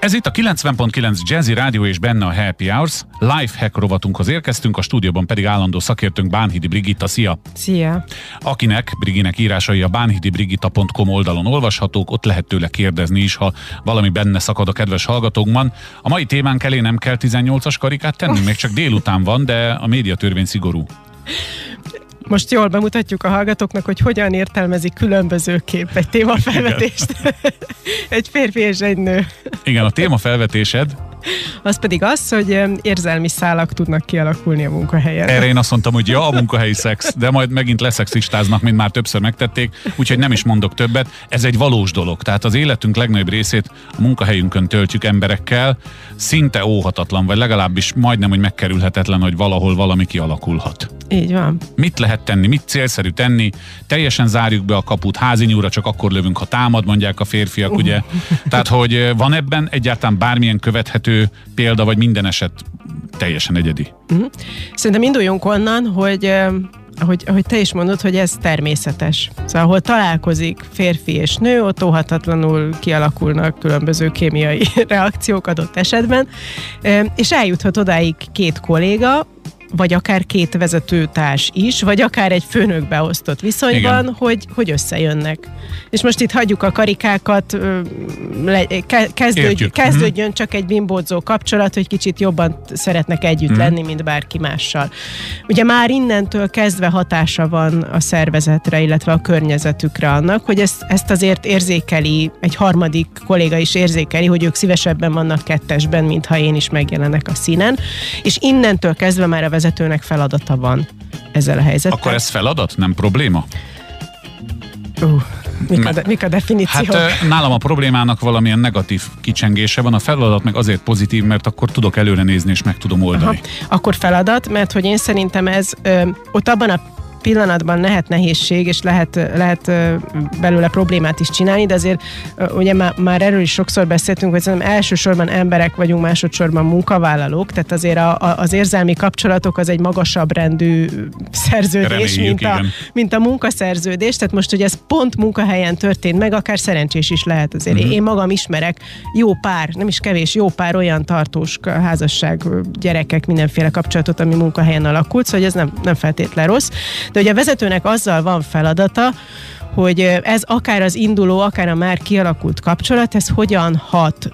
Ez itt a 90.9 Jazzy Rádió és benne a Happy Hours. Life hack rovatunkhoz érkeztünk, a stúdióban pedig állandó szakértőnk Bánhidi Brigitta. Szia! Szia! Akinek Briginek írásai a bánhidibrigitta.com oldalon olvashatók, ott lehet tőle kérdezni is, ha valami benne szakad a kedves hallgatókban. A mai témánk elé nem kell 18-as karikát tenni, még csak délután van, de a médiatörvény szigorú. Most jól bemutatjuk a hallgatóknak, hogy hogyan értelmezik különbözőképp egy témafelvetést. egy férfi és egy nő. Igen, a témafelvetésed az pedig az, hogy érzelmi szálak tudnak kialakulni a munkahelyen. Erre én azt mondtam, hogy ja, a munkahelyi szex, de majd megint leszexistáznak, mint már többször megtették, úgyhogy nem is mondok többet. Ez egy valós dolog. Tehát az életünk legnagyobb részét a munkahelyünkön töltjük emberekkel, szinte óhatatlan, vagy legalábbis majdnem, hogy megkerülhetetlen, hogy valahol valami kialakulhat. Így van. Mit lehet tenni, mit célszerű tenni? Teljesen zárjuk be a kaput, házi nyúra csak akkor lövünk, ha támad, mondják a férfiak, ugye? Tehát, hogy van ebben egyáltalán bármilyen követhető példa, vagy minden eset teljesen egyedi? Uh-huh. Szerintem induljunk onnan, hogy ahogy, ahogy te is mondod, hogy ez természetes. Szóval, ahol találkozik férfi és nő, ott óhatatlanul kialakulnak különböző kémiai reakciók adott esetben, és eljuthat odáig két kolléga, vagy akár két vezetőtárs is, vagy akár egy főnök beosztott viszonyban, hogy, hogy összejönnek. És most itt hagyjuk a karikákat, le, kezdődj, kezdődjön mm. csak egy bimbódzó kapcsolat, hogy kicsit jobban szeretnek együtt mm. lenni, mint bárki mással. Ugye már innentől kezdve hatása van a szervezetre, illetve a környezetükre annak, hogy ezt, ezt azért érzékeli, egy harmadik kolléga is érzékeli, hogy ők szívesebben vannak kettesben, mintha én is megjelenek a színen, és innentől kezdve már a vezetőnek feladata van ezzel a helyzettel. Akkor ez feladat, nem probléma? Uh, mik, a, de, mik a definíciók? Hát nálam a problémának valamilyen negatív kicsengése van, a feladat meg azért pozitív, mert akkor tudok előre nézni és meg tudom oldani. Aha. Akkor feladat, mert hogy én szerintem ez ö, ott abban a pillanatban lehet nehézség, és lehet, lehet belőle problémát is csinálni, de azért ugye már, már erről is sokszor beszéltünk, hogy szerintem elsősorban emberek vagyunk, másodszorban munkavállalók, tehát azért a, a, az érzelmi kapcsolatok az egy magasabb rendű szerződés, mint a, mint a munkaszerződés, tehát most, hogy ez pont munkahelyen történt meg, akár szerencsés is lehet azért. Mm-hmm. Én magam ismerek jó pár, nem is kevés, jó pár olyan tartós házasság, gyerekek, mindenféle kapcsolatot, ami munkahelyen alakult, szóval ez nem, nem feltétlen rossz. De ugye a vezetőnek azzal van feladata, hogy ez akár az induló, akár a már kialakult kapcsolat, ez hogyan hat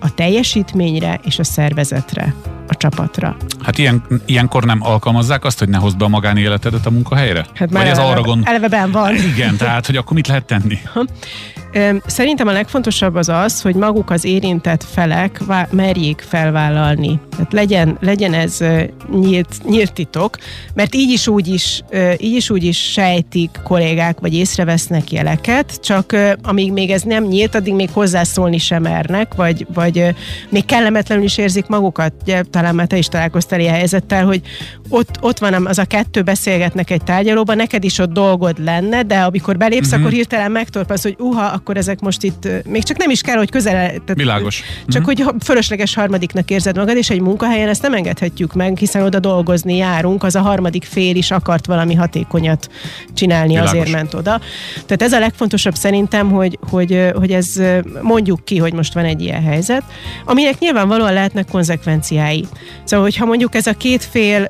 a teljesítményre és a szervezetre, a csapatra. Hát ilyen, ilyenkor nem alkalmazzák azt, hogy ne hozd be a magánéletedet a munkahelyre? Hát már Vagy eleve, ez arra gond... eleve ben van. Igen, tehát hogy akkor mit lehet tenni? Szerintem a legfontosabb az az, hogy maguk az érintett felek merjék felvállalni. Tehát legyen, legyen ez nyílt, nyílt titok, mert így is úgy is, így is úgy is sejtik kollégák, vagy észrevesznek jeleket, csak amíg még ez nem nyílt, addig még hozzászólni sem mernek, vagy, vagy még kellemetlenül is érzik magukat. Ugye, talán már te is találkoztál ilyen helyzettel, hogy ott, ott van az a kettő beszélgetnek egy tárgyalóban, neked is ott dolgod lenne, de amikor belépsz, uh-huh. akkor hirtelen megtorpasz, hogy uha, akkor ezek most itt még csak nem is kell, hogy közel. Tehát, Világos. Csak mm-hmm. hogy fölösleges harmadiknak érzed magad, és egy munkahelyen ezt nem engedhetjük meg, hiszen oda dolgozni járunk, az a harmadik fél is akart valami hatékonyat csinálni, Világos. azért ment oda. Tehát ez a legfontosabb szerintem, hogy, hogy, hogy ez mondjuk ki, hogy most van egy ilyen helyzet, aminek nyilvánvalóan lehetnek konzekvenciái. Szóval, hogyha mondjuk ez a két fél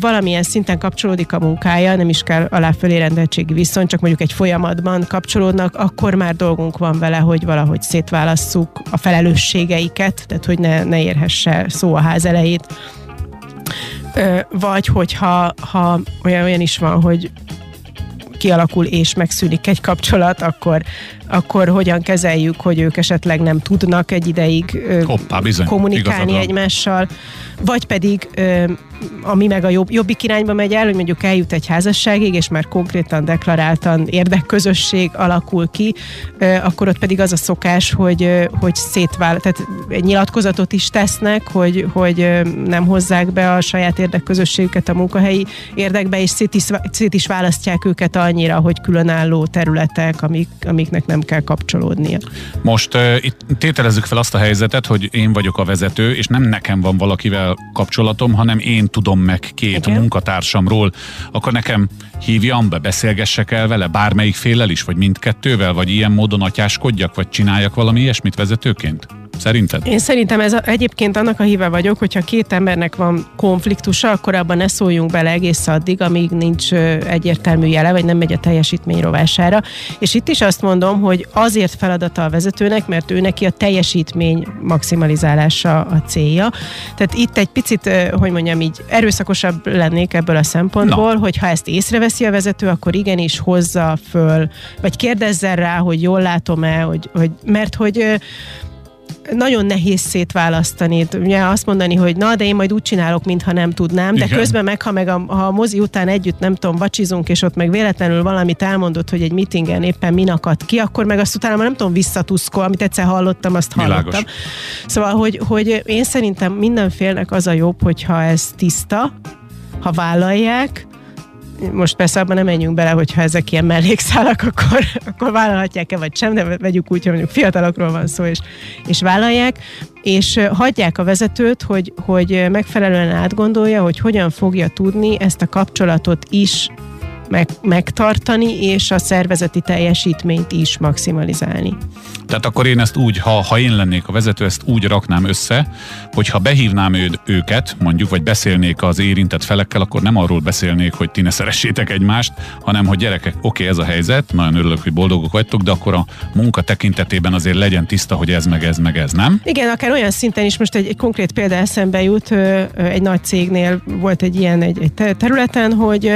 valamilyen szinten kapcsolódik a munkája, nem is kell alá fölé rendeltségi viszony, csak mondjuk egy folyamatban kapcsolódnak, akkor már dolgunk van vele, hogy valahogy szétválasszuk a felelősségeiket, tehát hogy ne, ne érhesse szó a ház elejét. Vagy hogyha ha olyan, olyan is van, hogy kialakul és megszűnik egy kapcsolat, akkor, akkor hogyan kezeljük, hogy ők esetleg nem tudnak egy ideig Hoppá, bizony, kommunikálni egymással, vagy pedig ami meg a jobb, jobbik irányba megy el, hogy mondjuk eljut egy házasságig, és már konkrétan deklaráltan érdekközösség alakul ki, akkor ott pedig az a szokás, hogy, hogy szétvál, tehát egy nyilatkozatot is tesznek, hogy, hogy nem hozzák be a saját érdekközösségüket a munkahelyi érdekbe, és szét is, szét is választják őket annyira, hogy különálló területek, amik, amiknek nem kell kapcsolódnia. Most uh, itt tételezzük fel azt a helyzetet, hogy én vagyok a vezető, és nem nekem van valakivel kapcsolatom, hanem én én tudom meg két Igen. munkatársamról, akkor nekem hívjam be, beszélgessek el vele, bármelyik félel is, vagy mindkettővel, vagy ilyen módon atyáskodjak, vagy csináljak valami ilyesmit vezetőként? Szerinted? Én szerintem ez a, egyébként annak a híve vagyok, hogyha két embernek van konfliktusa, akkor abban ne szóljunk bele egész addig, amíg nincs egyértelmű jele, vagy nem megy a teljesítmény rovására. És itt is azt mondom, hogy azért feladata a vezetőnek, mert ő neki a teljesítmény maximalizálása a célja. Tehát itt egy picit, hogy mondjam így, erőszakosabb lennék ebből a szempontból, Na. hogy ha ezt észreveszi a vezető, akkor igenis hozza föl, vagy kérdezzen rá, hogy jól látom-e, hogy, hogy mert hogy nagyon nehéz szétválasztani. Ugye azt mondani, hogy na, de én majd úgy csinálok, mintha nem tudnám, de Igen. közben meg, ha, meg a, ha a mozi után együtt, nem tudom, vacsizunk, és ott meg véletlenül valamit elmondott, hogy egy meetingen éppen min akad ki, akkor meg azt utána már nem tudom, visszatuszkol, amit egyszer hallottam, azt hallottam. Világos. Szóval, hogy, hogy én szerintem mindenfélnek az a jobb, hogyha ez tiszta, ha vállalják, most persze abban nem menjünk bele, hogyha ezek ilyen mellékszálak, akkor, akkor vállalhatják-e vagy sem, de vegyük úgy, hogy mondjuk fiatalokról van szó, és, és vállalják, és hagyják a vezetőt, hogy, hogy megfelelően átgondolja, hogy hogyan fogja tudni ezt a kapcsolatot is meg, megtartani, és a szervezeti teljesítményt is maximalizálni. Tehát akkor én ezt úgy, ha, ha én lennék a vezető, ezt úgy raknám össze, hogy ha behívnám őd, őket, mondjuk, vagy beszélnék az érintett felekkel, akkor nem arról beszélnék, hogy ti ne szeressétek egymást, hanem hogy gyerekek, oké, okay, ez a helyzet, nagyon örülök, hogy boldogok vagytok, de akkor a munka tekintetében azért legyen tiszta, hogy ez meg ez meg ez, nem? Igen, akár olyan szinten is most egy, egy konkrét példa eszembe jut, egy nagy cégnél volt egy ilyen egy, egy területen, hogy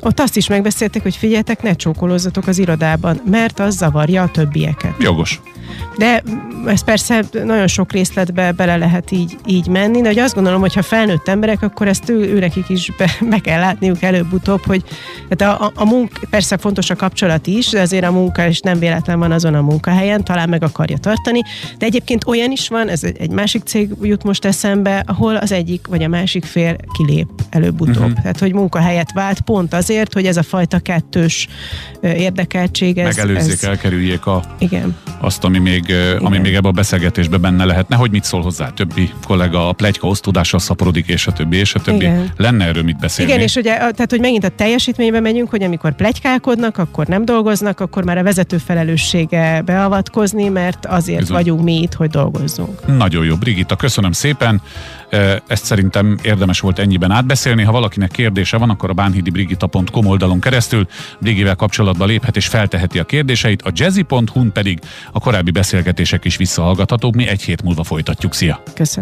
ott azt is megbeszélték, hogy figyeljetek, ne csókolózzatok az irodában, mert az zavarja a többieket. Jogos. De ez persze nagyon sok részletbe bele lehet így, így menni, de hogy azt gondolom, hogy ha felnőtt emberek, akkor ezt ő, őnekik is be, be kell látniuk előbb-utóbb, hogy tehát a, a, a munk, persze fontos a kapcsolat is, de azért a munka is nem véletlen van azon a munkahelyen, talán meg akarja tartani, de egyébként olyan is van, ez egy, egy másik cég jut most eszembe, ahol az egyik vagy a másik fél kilép előbb-utóbb. Uh-huh. Tehát, hogy munkahelyet vált pont azért, hogy ez a fajta kettős érdekeltség. Ez, Megelőzzék, ez, elkerüljék a, igen. azt, ami még, ami még ebben a beszélgetésben benne lehetne, hogy mit szól hozzá többi kollega, a plegyka osztódással szaporodik, és a többi, és a többi. Igen. Lenne erről mit beszélni? Igen, és ugye, tehát, hogy megint a teljesítménybe megyünk, hogy amikor plegykálkodnak, akkor nem dolgoznak, akkor már a vezető felelőssége beavatkozni, mert azért Bizony. vagyunk mi itt, hogy dolgozzunk. Nagyon jó, Brigitta, köszönöm szépen. Ezt szerintem érdemes volt ennyiben átbeszélni. Ha valakinek kérdése van, akkor a bánhidibrigita.com oldalon keresztül Brigivel kapcsolatba léphet és felteheti a kérdéseit. A jazzy.hu pedig a korábbi beszélgetések is visszahallgathatók. Mi egy hét múlva folytatjuk. Szia! Köszönöm.